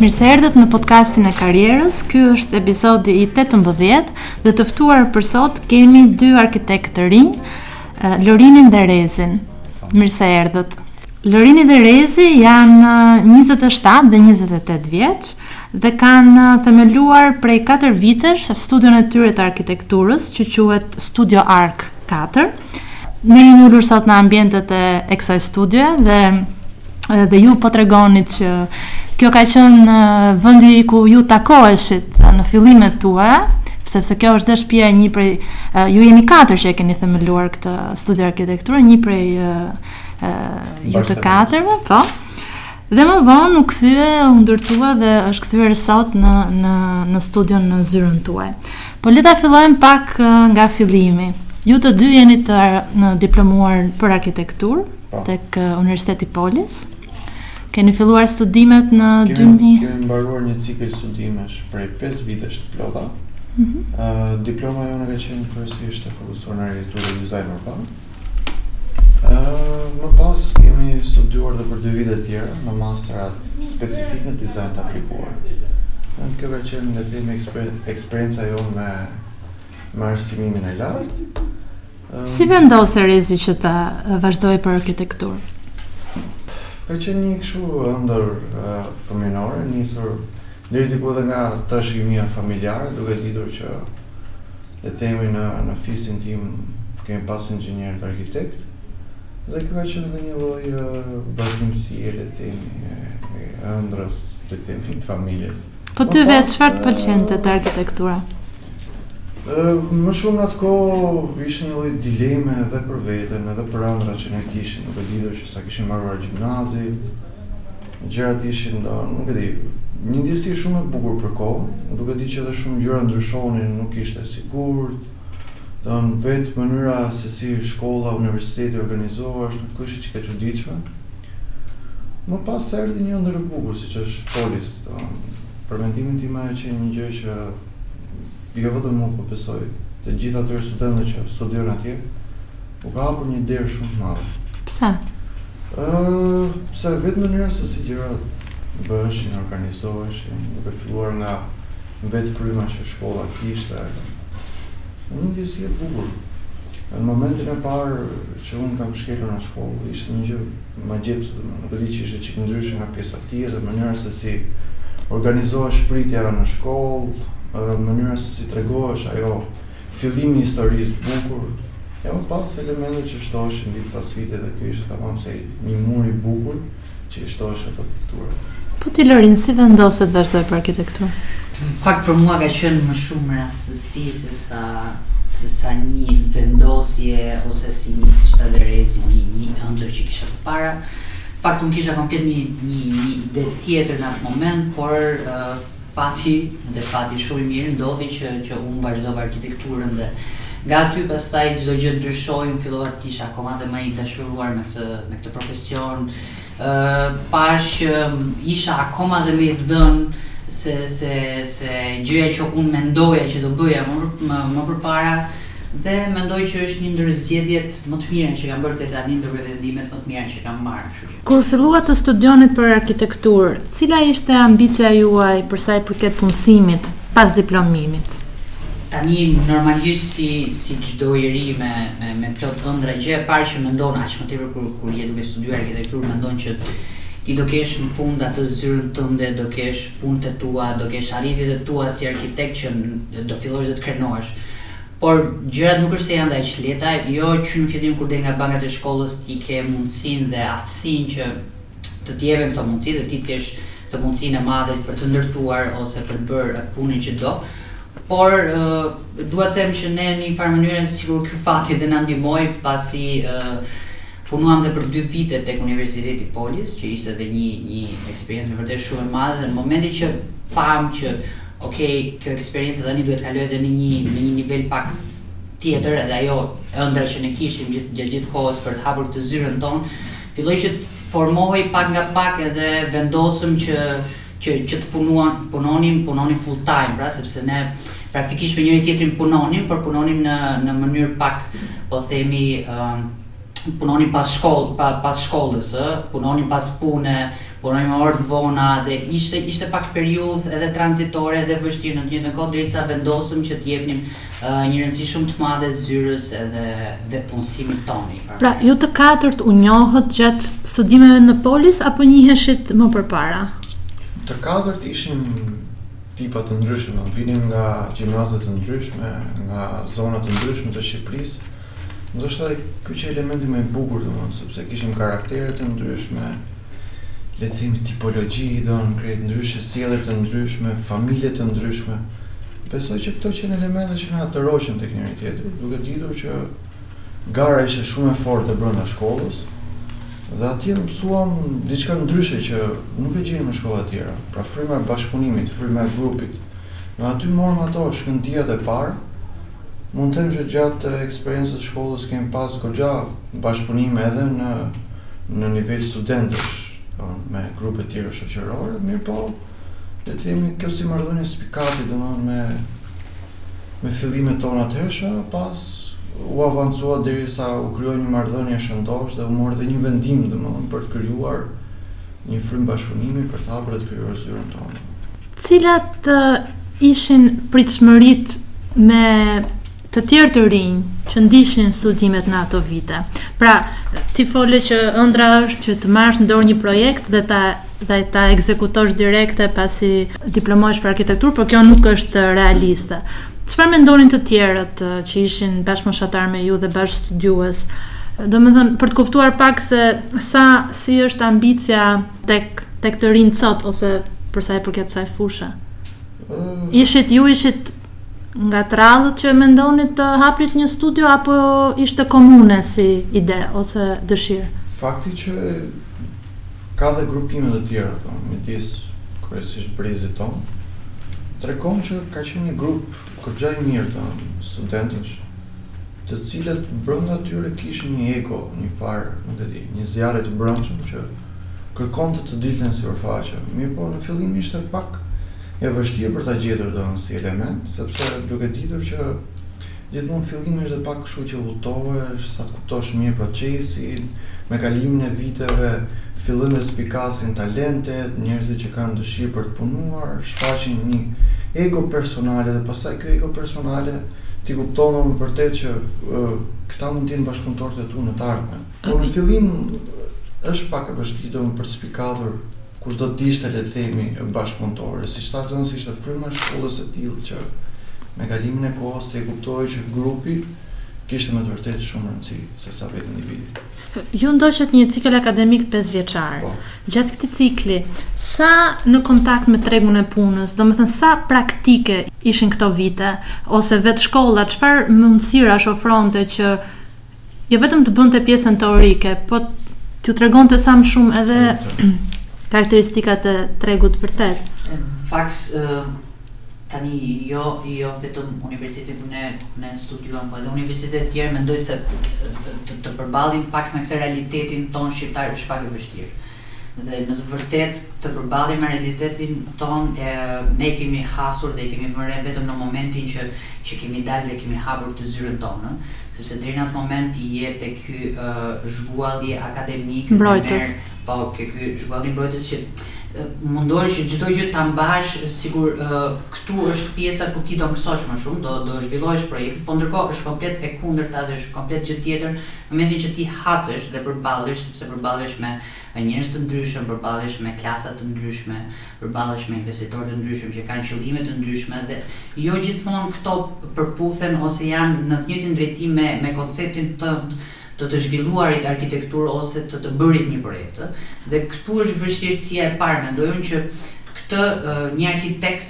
Mirë se erdhët në podcastin e karrierës. Ky është episodi i 18 dhe të ftuar për sot kemi dy arkitektë të rinj, Lorinin dhe Rezin. Mirë se erdhët. Lorini dhe Rezi janë 27 dhe 28 vjeç dhe kanë themeluar prej 4 vitesh studion e tyre të arkitekturës që quhet Studio Ark 4. Ne jemi ulur sot në ambientet e, e kësaj studioje dhe dhe ju po tregoni që kjo ka qenë vendi ku ju takoheshit në fillimet tuaja, sepse kjo është dhe shtëpia e një prej ju jeni katër që e keni themeluar këtë studio arkitekture, një prej ju të katërve, po. Dhe më vonë u kthye, u ndërtua dhe është kthyer sot në në në studion në zyrën tuaj. Po le ta fillojmë pak nga fillimi. Ju të dy jeni të diplomuar për arkitekturë po. tek Universiteti Polis. Keni filluar studimet në 2000? Kemi mbaruar një cikël studimesh prej 5 vitesh të plota. Mm -hmm. uh, diploma jonë ka qenë kryesisht e fokusuar në arkitekturë dhe dizajn urban. Më pas kemi studuar dhe për dy vite tjera në mastera specifik në dizajn të aplikuar. Kjo ka qenë le themi eksperienca jonë me arsimimin e lartë. Si vendose Rezi që të vazhdoje për arkitekturë? Ka qenë një kshu ëndërr fëminore, nisur deri diku dhe nga trashëgimia familjare, duke ditur që Le të themi në në fisin tim kemi pas inxhinierë dhe arkitektë dhe kjo ka qenë edhe një lloj vazhdimësie le të themi e ëndrrës le të themi të familjes. Po ty vetë çfarë të pëlqente te arkitektura? Më shumë në atë kohë ishte një lloj dileme edhe për veten, edhe për ëndrrat që ne kishim, duke ditur që sa kishim mbaruar gjimnazin, Gjërat ishin, nuk e di, një ndjesi shumë e bukur për kohën, duke ditur që edhe shumë gjëra ndryshonin, nuk ishte e sigurt, domethënë vetë mënyra se si shkolla, universiteti organizohej ishte çik e çuditshme. Më pas erdhi një ëndërr e bukur siç është Polis, domethënë për mendimin tim ka qenë një gjë që jo vetëm mua, po besoj të gjithë atyre studentëve që studiojnë atje, U ka hapur një derë shumë të madhe. Pse? Ë, pse vetë mënyra se si gjërat bëheshin, organizoheshin, duke filluar nga vetë fryma që shkolla kishte, një ndjesi e bukur. Në momentin e parë që unë kam shkelur në shkollë, ishte një gjë magjepse, domethënë duke ditur që ishte çik ndryshe nga pjesa tjetër dhe mënyra se si organizohesh pritja në shkollë, mënyra se si tregohesh ajo Fillimi i historisë të bukur, e më pas elementet që shtoheshin vit pas viti dhe kjo ishte tamam si një mur i bukur që i shtoheshin ato piktura. Po ti Lorin si vendose të vazhdoje për arkitekturë? Në fakt për mua ka qenë më shumë rastësi se sa se sa një vendosje ose si një siç tha Lerezi një një ëndërr që kisha përpara. Në fakt unë kisha komplet një një një ide tjetër në atë moment, por Fati dhe fati shumë i mirë ndodhi që që unë vazhdova arkitekturën dhe nga aty pastaj çdo gjë ndryshoi, unë fillova të isha akoma dhe më i dashuruar me këtë me këtë profesion. Ë pashë që isha akoma dhe më i dhënë se se se gjëja që unë mendoja që do bëja më më, më përpara dhe mendoj që është një ndër zgjedhjet më të mira që kam bërë deri tani, ndër vendimet më të mira që kam marrë, kështu që Kur filluat të studionit për arkitekturë, cila ishte ambicia juaj për sa i përket punësimit pas diplomimit? Tani normalisht si si çdo i ri me me me plot ëndrra, gjëja e parë që mendon, aq më tepër kur kur je duke studiuar arkitekturë, mendon që ti do kesh në fund atë zyrën tënde, do kesh punët e tua, do kesh arritjet e tua si arkitekt që do fillosh dhe të krenohesh. Por gjërat nuk është se janë aq të lehta, jo që në fillim kur del nga bankat e shkollës ti ke mundësinë dhe aftësinë që të të jepen këto mundësi dhe ti të kesh të mundësinë e madhe për të ndërtuar ose për të bërë punën që do, por dua të them që ne në një farë mënyre sikur ky fati dhe na ndihmoi pasi punuam dhe për dy vite tek Universiteti Polis, që ishte dhe një një eksperiencë vërtet shumë e madhe dhe në momentin që pamë që Ok, kjo eksperienca tani duhet të kalojë edhe në një në një nivel pak tjetër edhe ajo ëndrra që ne kishim gjithë gjatë gjithë kohës për të hapur këtë zyrën tonë filloi që të formohej pak nga pak edhe vendosëm që që që të punuan punonim punonim full time pra sepse ne praktikisht me njëri tjetrin punonim por punonim në në mënyrë pak po themi ë punonim pas shkollë, pa, pas shkollës, ë, punonim pas pune, punonim me orë të vona dhe ishte ishte pak periudhë edhe tranzitore edhe vështirë në të njëjtën kohë derisa vendosëm që të jepnim uh, një rëndësi shumë të madhe zyrës edhe vetëpunësimit tonë. Pra, ju të katërt u njohët gjatë studimeve në Polis apo njiheshit më përpara? Të katërt ishim tipa të ndryshme, vinim nga gjimnaze të ndryshme, nga zona të ndryshme të Shqipërisë, Ndoshta dhe ky qe elementi më i bukur domethënë sepse kishim karaktere të ndryshme, le të themi tipologji idesh krejt ndryshe, sjellje të ndryshme, familje të ndryshme. Besoj që këto qenë elemente që na tërhoqën tek njëri tjetri, duke ditur që gara ishte shumë e fortë brenda shkollës dhe atje mësuam diçka ndryshe që nuk e gjejmë në shkolla të tjera. Pra fryma e bashkëpunimit, fryma e grupit. Dhe aty morëm ato shkëndijat e para Mund të them që gjatë eksperiencës së shkollës kemi pas goxha bashkëpunime edhe në në nivel studentësh, domethënë me grupe tjera shoqërore, mirëpo le të themi kjo si marrëdhënie spikati, domethënë me me fillimet tona të hershme, pastaj u avancua derisa u krijua një marrëdhënie e shëndoshë dhe u mor dhe një vendim, domethënë për të krijuar një frymë bashkëpunimi për të hapur dhe të krijuar zyrën tonë. Cilat ishin pritshmëritë me të tjerë të rinj që ndiqnin studimet në ato vite. Pra, ti fole që ëndra është që të marrësh në dorë një projekt dhe ta dhe ta ekzekutosh direkte pasi diplomohesh për arkitekturë, por kjo nuk është realiste. Çfarë mendonin të tjerët që ishin bashkëmoshatarë me ju dhe bashkëstudiues? Domethënë, për të kuptuar pak se sa si është ambicia tek tek të rinjtë sot ose për sa i përket kësaj fushe. Mm. Ishit ju ishit nga të rrallët që mendonit të haprit një studio apo ishte komune si ide ose dëshirë? Fakti që ka dhe grupime të tjera, po, midis kryesisht brezit tonë, tregon që ka qenë një grup Goxha i mirë të studentësh, të cilët brenda tyre kishin një ego, një farë, nuk e di, një zjarri të brendshëm që kërkonte të dilte në sipërfaqe. Mirëpo në fillim ishte pak e vështirë për ta gjetur domethënë si element, sepse duke ditur që gjithmonë fillimi është dhe pak Kështu që hutohesh sa të kuptosh mirë procesin, me kalimin e viteve fillojnë dhe spikasin talentet, njerëzit që kanë dëshirë për të punuar, shfaqin një ego personale dhe pastaj kjo ego personale ti kupton domethënë vërtet që këta mund të jenë bashkëpunëtorët e tu në të ardhmen. Por në fillim është pak e vështirë domethënë për të spikatur. Kush do të ishte, le të themi, bashkëpunëtori? Siç tha Klonsi, ishte fryma e shkollës e tillë që me kalimin e kohës ti e kuptoje që grupi kishte me të vërtetë shumë rëndësi se sa vetë individi. Ju ndoqët një cikël akademik 5 vjeçar. Po. Gjatë këtij cikli, sa në kontakt me tregun e punës, domethënë sa praktike ishin këto vite ose vetë shkolla, çfarë mundësirash ofronte që jo vetëm të bënte pjesën teorike, po t'ju tregonte sa më shumë edhe karakteristikat e tregut vërtet. Në fakt, tani jo, jo vetëm universitetin ku ne, ne studiuam, po edhe universitetet tjerë, mendoj se të, të, të përballin pak me këtë realitetin tonë shqiptar është pak e vështirë. Dhe në të vërtetë të përballemi me realitetin tonë e ne kemi hasur dhe i kemi vënë re vetëm në momentin që që kemi dalë dhe kemi hapur këtë zyrën tonë, sepse deri në atë moment je tek ky zhgualli akademik mbrojtës. Po, ke ky zhgualli mbrojtës që mundohesh që çdo gjë ta mbash sigurt këtu është pjesa ku ti do mësosh më shumë, do do zhvillosh projektet, po ndërkohë është komplet e kundërta dhe është komplet gjë tjetër në momentin që ti hasesh dhe përballesh, sepse të përballesh me njerëz të ndryshëm, përballesh me klasa të ndryshme, përballesh me investitorë të ndryshëm që kanë qëllime të ndryshme dhe jo gjithmonë këto përputhen ose janë në të njëjtin drejtim me me konceptin tënd të të zhvilluarit arkitekturë ose të të bërit një projekt ë dhe këtu është vështirësia e parë mendoj unë që ka një arkitekt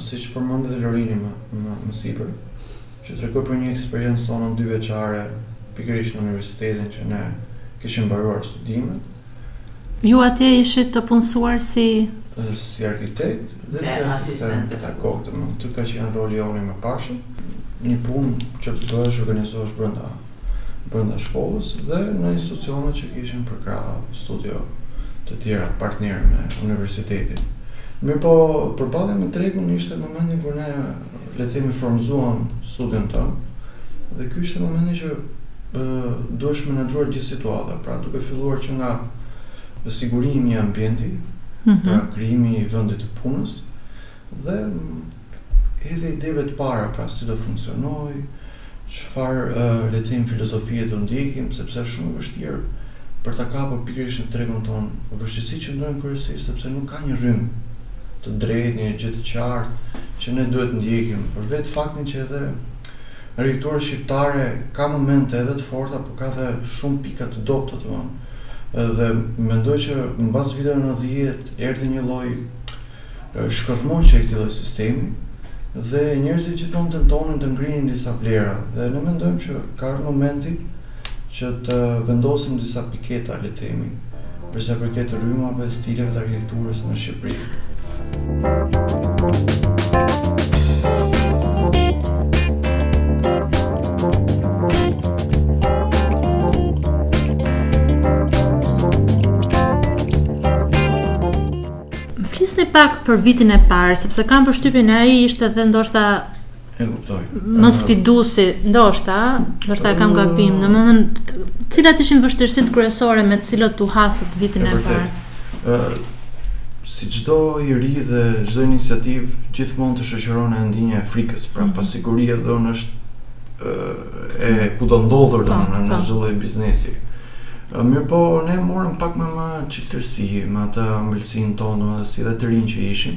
siç përmendi dhe Lorini më sipër, që tregoi për një eksperiencë tonë dyvjeçare pikërisht në universitetin që ne kishim mbaruar studimet. Ju atje ishit të punësuar si si arkitekt dhe si asistent pedagog, domethënë ky ka qenë roli jonë më parë. Një punë që duhesh organizohesh brenda brenda shkollës dhe në institucionet që kishin përkrah studio të tjera partnerë me universitetin. Mirëpo, përballja me tregun ishte momenti kur ne le të themi formëzuam studion tonë dhe ky ishte momenti që duhesh menaxhuar gjithë situata, pra duke filluar që nga sigurimi i ambientit, mm -hmm. pra krijimi i vendit të punës dhe Edhe ideve të para, pra si do funksionojë, çfarë, le të themi, filozofie do ndjekim, sepse është shumë e vështirë për ta kapur pikërisht në tregun tonë. Vështirësitë qëndrojnë kryesisht sepse nuk ka një rrymë të drejtë, një gjë të qartë që ne duhet të ndjekim, për vetë faktin që edhe arkitektura shqiptare ka momente edhe të forta, por ka edhe shumë pika të dobëta, domethënë. Dhe mendoj që mbas viteve nëntëdhjetë erdhi një lloj Shkatërrimi i këtij lloj sistemi dhe njerëzit gjithmonë tentonin të ngrinin disa vlera dhe ne mendojmë që ka ardhur momenti që të vendosim disa piketa, le të themi, për sa i përket rrymave, stileve të arkitekturës në Shqipëri. Më flisni pak për vitin e parë, sepse kam përshtypjen ai ishte dhe ndoshta e kuptoj. Më sfiduesi, ndoshta, ndoshta e kam gabim. Domethënë, cilat ishin vështirësitë kryesore me të cilat u hasët vitin e parë? Ë si çdo i ri dhe çdo iniciativë gjithmonë të shoqëron ndjenja e frikës, pra mm -hmm. pasiguria dhe është e kudo ndodhur po, në po. çdo lloj biznesi. Mirëpo, ne e morëm pak me më çiltërsi, me atë ëmbëlsinë tonë, dhe si dhe të rinj që ishim,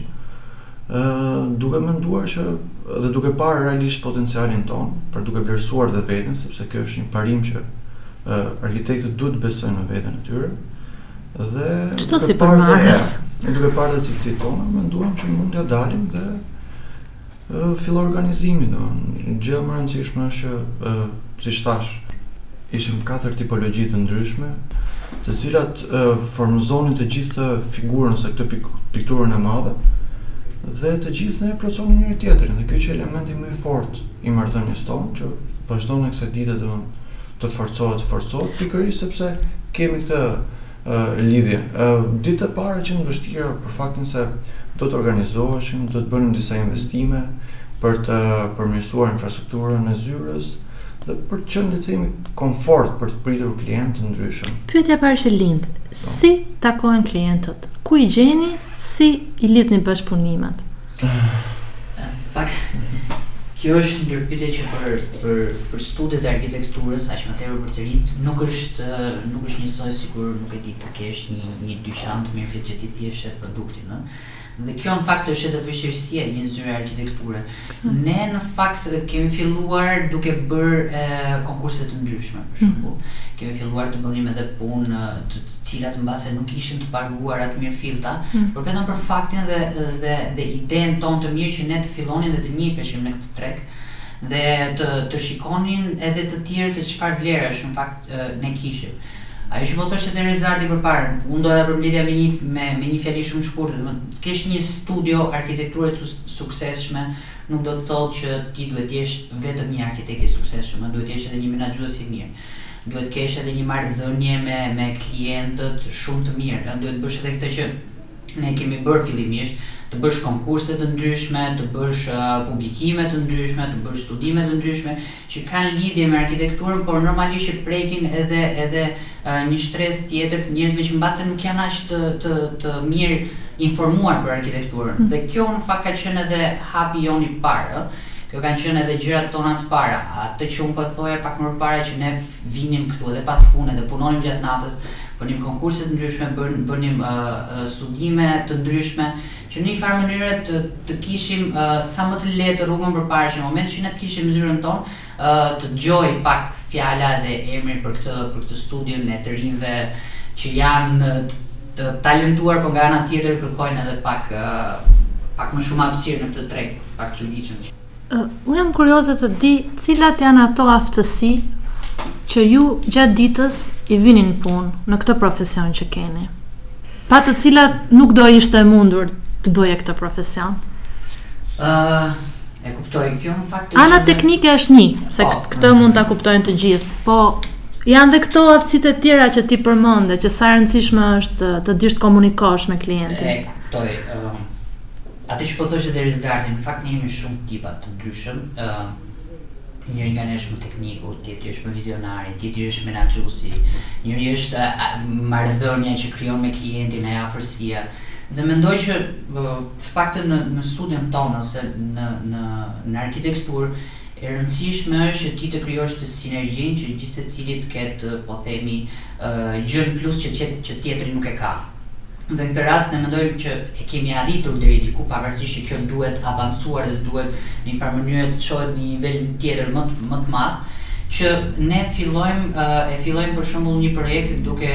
duke menduar që dhe duke parë realisht potencialin tonë, pra duke vlerësuar dhe vetën, sepse kjo është një parim që arkitektët duhet të besojnë në vetën e tyre, dhe... Qëto si sipërmarrës? Duke parë dhe cilësinë tonë, menduam që mund të dalim dhe Filloi organizimi, domethënë gjëja më e rëndësishme është që siç thashë, ishim katër tipologji të ndryshme, të cilat formëzonin të gjithë figurën ose këtë pikturën e madhe dhe të gjithë ne plotësonim njëri-tjetrin dhe ky qe elementi më i fortë i marrëdhënies tonë që vazhdon dhe kësaj dite domethënë të forcohet të forcohet pikërisht sepse kemi këtë lidhje. Ditët e para qenë të vështira për faktin se do të organizoheshim, do të bënim disa investime për të përmirësuar infrastrukturën e zyrës dhe për të qenë le të themi komfort për të pritur klientë të ndryshëm. Pyetja e parë që lind, si takohen klientët? Ku i gjeni, si i lidhni bashkëpunimet? Në fakt, kjo është një ndër pyetjet që për për për studiot e arkitekturës, aq më tepër për të rinjtë, nuk është nuk është njësoj sikur nuk e di të kesh një një dyqan të mirëfilltë që ti ti e sheh produktin, ëh. Dhe kjo në fakt është edhe vështirësia e një zyre arkitekture. Ne në fakt kemi filluar duke bërë konkurse të ndryshme, për shembull, kemi filluar të bënim edhe punë të të cilat mbase nuk ishin të paguara. guara të mirëfillta, por vetëm për faktin dhe dhe dhe idenë tonë të mirë që ne të fillonim dhe të njiheshim në këtë treg dhe të të shikonin edhe të tjerët se çfarë vlerash në fakt ne kishim. Ajo që po thoshte edhe Rezarti përpara, unë doja ta përmblidhja me një me me një fjali shumë të shkurtër, domethënë të kesh një studio arkitekture të suksesshme, Nuk do të thotë që ti duhet të jesh vetëm një arkitekt i suksesshëm, ëh, duhet të jesh edhe një menaxhues i mirë. Duhet të kesh edhe një marrëdhënie me me klientët shumë të mirë, ëh, duhet të bësh edhe këtë që ne kemi bërë fillimisht, të bësh konkurse të ndryshme, të bësh publikime të ndryshme, të bësh studime të ndryshme, që kanë lidhje me arkitekturën, por normalisht që prekin edhe edhe një shtresë tjetër të njerëzve që mbase nuk janë aq të të të mirinformuar për arkitekturën. Dhe kjo në fakt ka qenë edhe hapi jonë i parë ë. Kjo kanë qenë edhe gjërat tona të para, atë që unë po e thoja pak më përpara që ne vinim këtu edhe pas pune dhe punonim gjatë natës, bënim konkurse të ndryshme, bënim studime të ndryshme, Që në një farë mënyre të të kishim sa më të lehtë rrugën përpara që në momentin që ne të kishim zyrën tonë të dëgjohej pak fjala dhe emri për këtë për këtë studion e të rinjve që janë të talentuar por nga ana tjetër kërkojnë edhe pak pak më shumë hapësirë në këtë treg pak të çuditshëm që Uh, unë jam kurioze të di cilat janë ato aftësi që ju gjatë ditës i vini në punë në këtë profesion që keni. Pa të cilat nuk do ishte e mundur të bëje këtë profesion. Ë, uh, e kuptoj kjo në fakt. Ana teknike është një, se po, këtë mund ta kuptojnë të gjithë, po janë dhe këto aftësitë e tjera që ti përmende, që sa e rëndësishme është të dish të komunikosh me klientin. E kuptoj. Ë, uh, Atë që po thoshe dhe Rezarti në fakt ne jemi shumë tipa të ndryshëm ë njëri nga ne është më tekniku tjetri është më vizionari tjetri është menaxhuesi njëri është marrëdhënia që krijon me klientin ajo afërsia dhe mendoj që të paktën në në studion tonë ose në në në arkitekturë e rëndësishme është që ti të krijosh atë sinergjinë që gjithsecili të ketë po themi gjënë plus që që tjetri nuk e ka. Dhe në këtë rast ne mendojmë që e kemi arritur deri diku, pavarësisht që kjo duhet avancuar dhe duhet në një farë mënyre të çohet në një nivel tjetër më të më të madh, që ne fillojmë e fillojmë për shembull një projekt duke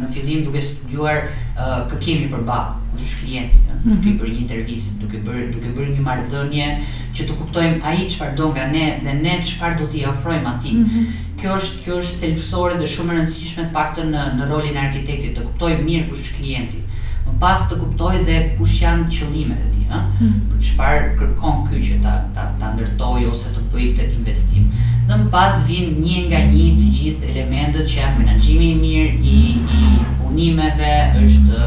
në fillim duke studiuar kë kemi përballë, kush është klienti, ëh, duke i bërë një intervistë, duke bërë duke bërë një marrëdhënie që të kuptojmë ai çfarë do nga ne dhe ne çfarë do t'i ofrojmë atij. Kjo është kjo është thelbësore dhe shumë e rëndësishme. me të paktën në në rolin e arkitektit, të kuptojë mirë kush është klienti, më pas të kuptojë dhe kush janë qëllimet e tij, ëh, për çfarë kërkon ky që ta ta ta ndërtojë ose të bëjë këtë investim. Dhe më pas vijnë një nga një të gjithë elementët që janë menaxhimi i mirë i i punimeve, është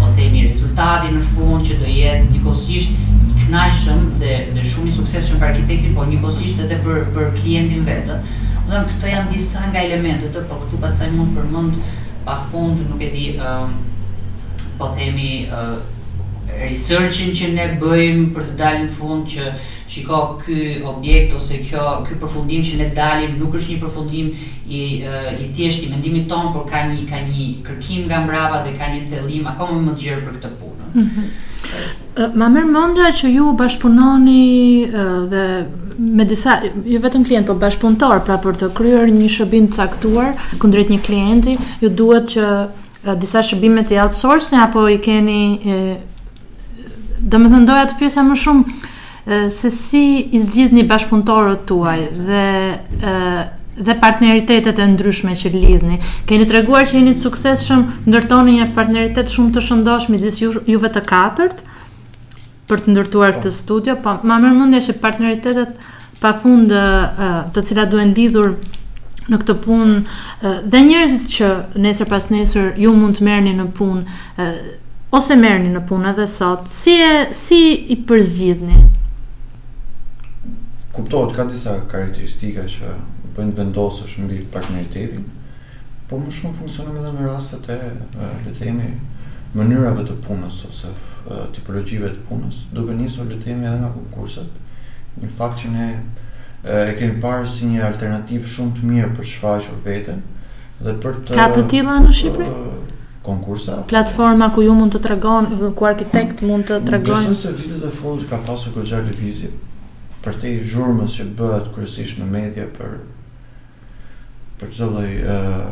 po themi rezultati në fund që do jetë njëkohësisht i kënaqshëm dhe dhe shumë i suksesshëm për arkitektin, por njëkohësisht edhe për për klientin vetë. Domethënë këto janë disa nga elementet ë, por këtu pastaj mund të përmend pafund, nuk e di ë, po themi ë, research-in që ne bëjmë për të dalë në fund që shiko ky objekt ose kjo, ky përfundim që ne dalim nuk është një përfundim i ë, i thjeshtë i mendimit tonë, por ka një ka një kërkim nga mbrapa dhe ka një thellim akoma më të gjerë për këtë punë. Ma merr mendja që ju bashkëpunoni dhe me disa jo vetëm klientë, por bashkëpunëtorë, pra për të kryer një shërbim të caktuar kundrejt një klienti, ju duhet që disa shërbime t'i outsource-oni apo i keni domethënë doja të pyesja më shumë Se si i zgjidhni bashkëpunëtorët tuaj dhe dhe partneritetet e ndryshme që lidhni. Keni treguar që jeni të suksesshëm, ndërtoni një partneritet shumë të shëndoshë midis ju, juve të katërt për të ndërtuar këtë studio, po ma merr mendja që partneritetet pafund të cilat duhen lidhur në këtë punë dhe njerëzit që nesër pas nesër ju mund të merrni në punë ose merrni në punë edhe sot, si e si i përzgjidhni? Kuptohet ka disa karakteristika që bëjnë të vendosësh mbi partneritetin. Po më shumë funksionon edhe në rastet e, le të themi, mënyrave të punës ose tipologjive të punës, duke nisur le të themi edhe nga konkurset, një fakt që ne e kemi parë si një alternativë shumë të mirë për të shfaqur veten dhe për të Ka të tilla në Shqipëri? konkursa. Platforma ku ju mund të tregon, ku arkitekt mund të tregon. Besoj se vitet e fundit ka pasur goxha lëvizje përtej zhurmës që bëhet kryesisht në media për për çdo lloj uh,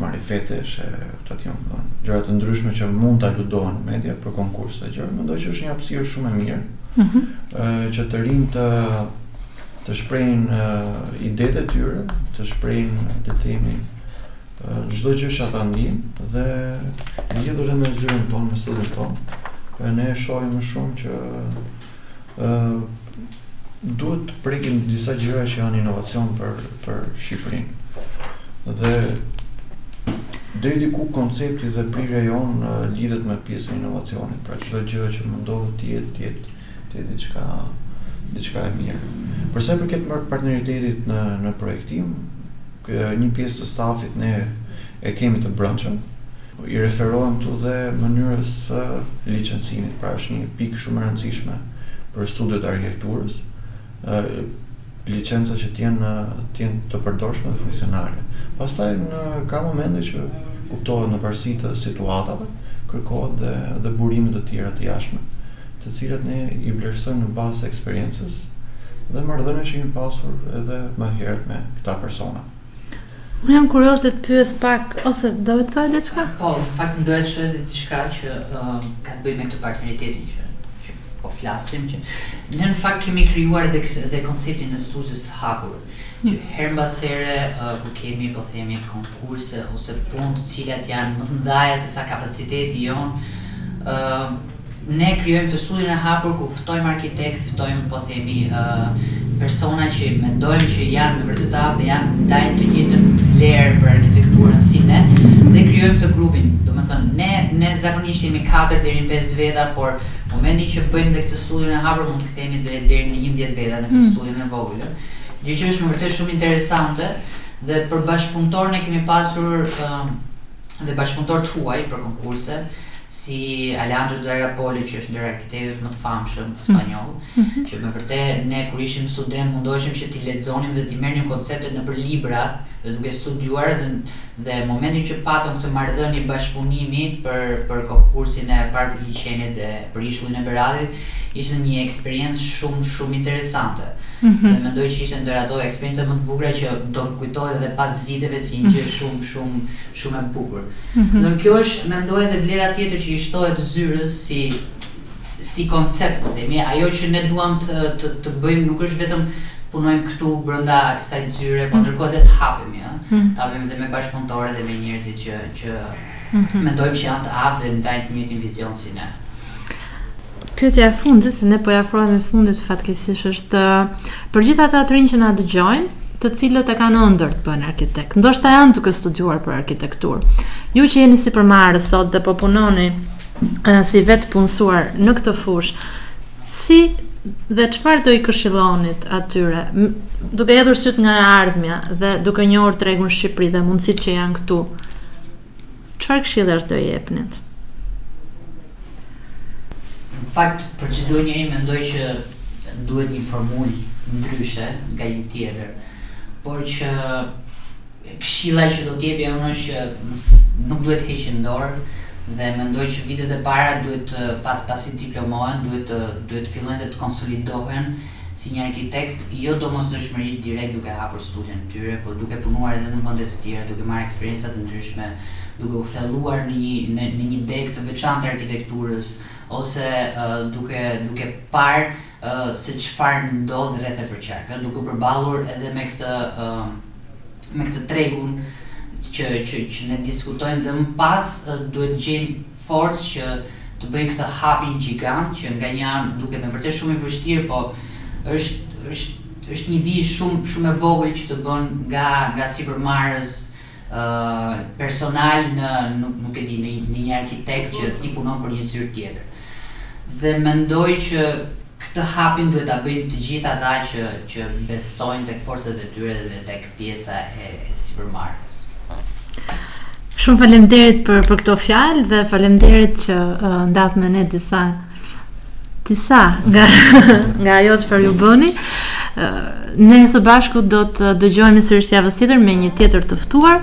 marifetesh e këto të jonë, gjërat e ndryshme që mund të aludohen në media për konkurset, gjë, mendoj që është një hapësirë shumë e mirë, mm -hmm. uh, që të rinjtë të shprehin uh, idetë e tyre, të shprehin le të themi çdo uh, gjë që ata ndiejnë dhe lidhur edhe me zyrën tonë, me studion tonë, ne e shohim më shumë që Duhet të prekim disa gjëra që janë inovacion për për Shqipërinë. Dhe deri diku koncepti dhe prirja jonë lidhet me pjesën e inovacionit, pra çdo gjë që mundohet të jetë të jetë të jetë diçka diçka e mirë. Për sa i përket partneritetit në në projektim, një pjesë të stafit ne e kemi të brendshëm, I referohem këtu dhe mënyrës së licencimit, pra është një pikë shumë e rëndësishme për studiot e arkitekturës, licenca që të jenë të jenë të përdorshme dhe funksionale. Pastaj në ka momente që kuptohet në varësi të situatave, kërkohen dhe dhe burime të tjera të jashtme, të cilat ne i vlerësojmë në bazë të eksperiencës dhe marrëdhënieve që kemi pasur edhe më herët me këta persona. Unë jam kurioz të të pyes pak ose do të thoje diçka? Po, në fakt më duhet të shtoj edhe diçka që uh, ka të bëjë me këtë partneritetin që që po flasim që ne në fakt kemi krijuar edhe edhe konceptin e studios së hapur që hmm. herë mbas here uh, kur kemi po themi konkurse ose punë të cilat janë më të mëdha se sa kapaciteti jonë uh, Ne krijojmë këtë studion e hapur ku ftojmë arkitektë, ftojmë po themi persona që mendojmë që janë me të vërtetë të aftë dhe janë ndajnë të njëjtën vlerë për arkitekturën si ne dhe krijojmë këtë grupin. Domethënë ne ne zakonisht jemi 4 deri në 5 veta, por momentin që bëjmë dhe këtë studion e hapur mund të kthehemi dhe deri në 11 veta në këtë mm. studion e vogël. Gjë që është me të vërtetë shumë interesante dhe për bashkëpunëtorë ne kemi pasur uh, dhe bashkëpunëtorë të huaj për konkurse si Alejandro Zaera-Polo që është ndër arkitektët më të famshëm spanjoll, që me vërtet ne kur ishim studentë mundoheshim që t'i lexonim dhe t'i merrnim konceptet nëpër libra dhe duke studiuar dhe dhe momentin që patëm këtë marrëdhënie bashkëpunimi për për konkursin e Parkut të Liqenit dhe për Ishullin e Beratit ishte një eksperiencë shumë shumë interesante dhe mendoj që ishte ndër ato eksperiencat më të bukura që do më kujtohet edhe pas viteve si një gjë shumë shumë Shumë e bukur. Dhe kjo është mendoj edhe vlera tjetër që i shtohet zyrës si si koncept po themi, ajo që ne duam të të të bëjmë nuk është vetëm punojmë këtu brenda kësaj zyre, po ndërkohë edhe të hapemi ë, të hapemi dhe me bashkëpunëtorë dhe me njerëzit që që mendojmë që janë të aftë dhe ndajnë të njëjtin vizion si ne. Pyetja e fundit, se ne po i afrohemi fundit fatkeqësisht është për gjithë ata të rinj që na dëgjojnë, të cilët e kanë ëndërr të bëhen arkitektë. Ndoshta janë duke studiuar për arkitekturë. Ju që jeni sipërmarrës sot dhe po punoni si vetëpunësuar në këtë fushë, si dhe çfarë do i këshillonit atyre, duke hedhur sytë nga e ardhmja dhe duke njohur tregun në Shqipëri dhe mundësitë që janë këtu? Çfarë këshilla do i jepnit? Në fakt, për çdo njeri mendoj që duhet një formulë ndryshe nga një tjetër. Por që këshilla që do të jepja unë është që nuk duhet të heqin dorë dhe mendoj që vitet e para duhet pas pasi të diplomohen duhet të duhet të fillojnë dhe të konsolidohen si një arkitekt, jo domosdoshmërisht direkt duke hapur studion e tyre, po duke punuar edhe në vende të tjera, duke marrë eksperienca të ndryshme, duke u thelluar në një në një degë të veçantë të arkitekturës, ose duke duke parë se çfarë ndodh rreth e përqark, ë duke u përballur edhe me këtë ë me këtë tregun që që që ne diskutojmë dhe më pas duhet të gjejnë forcë që të bëjnë këtë hapin gjigant që nga një anë duket me vërtet shumë i vështirë po është është është një vijë shumë shumë e vogël që të bën nga nga sipërmarrës personal në nuk nuk e di në në një arkitekt që ti punon për një zyrë tjetër dhe mendoj që këtë hapin duhet ta bëjnë të gjithë ata që që besojnë tek forcat e tyre dhe tek pjesa e sipërmarrjes. Shumë faleminderit për për këto fjalë dhe faleminderit që uh, ndatë me ne disa disa nga nga ajo çfarë ju bëni. Uh, ne së bashku do të dëgjohemi sërish javën tjetër me një tjetër të ftuar.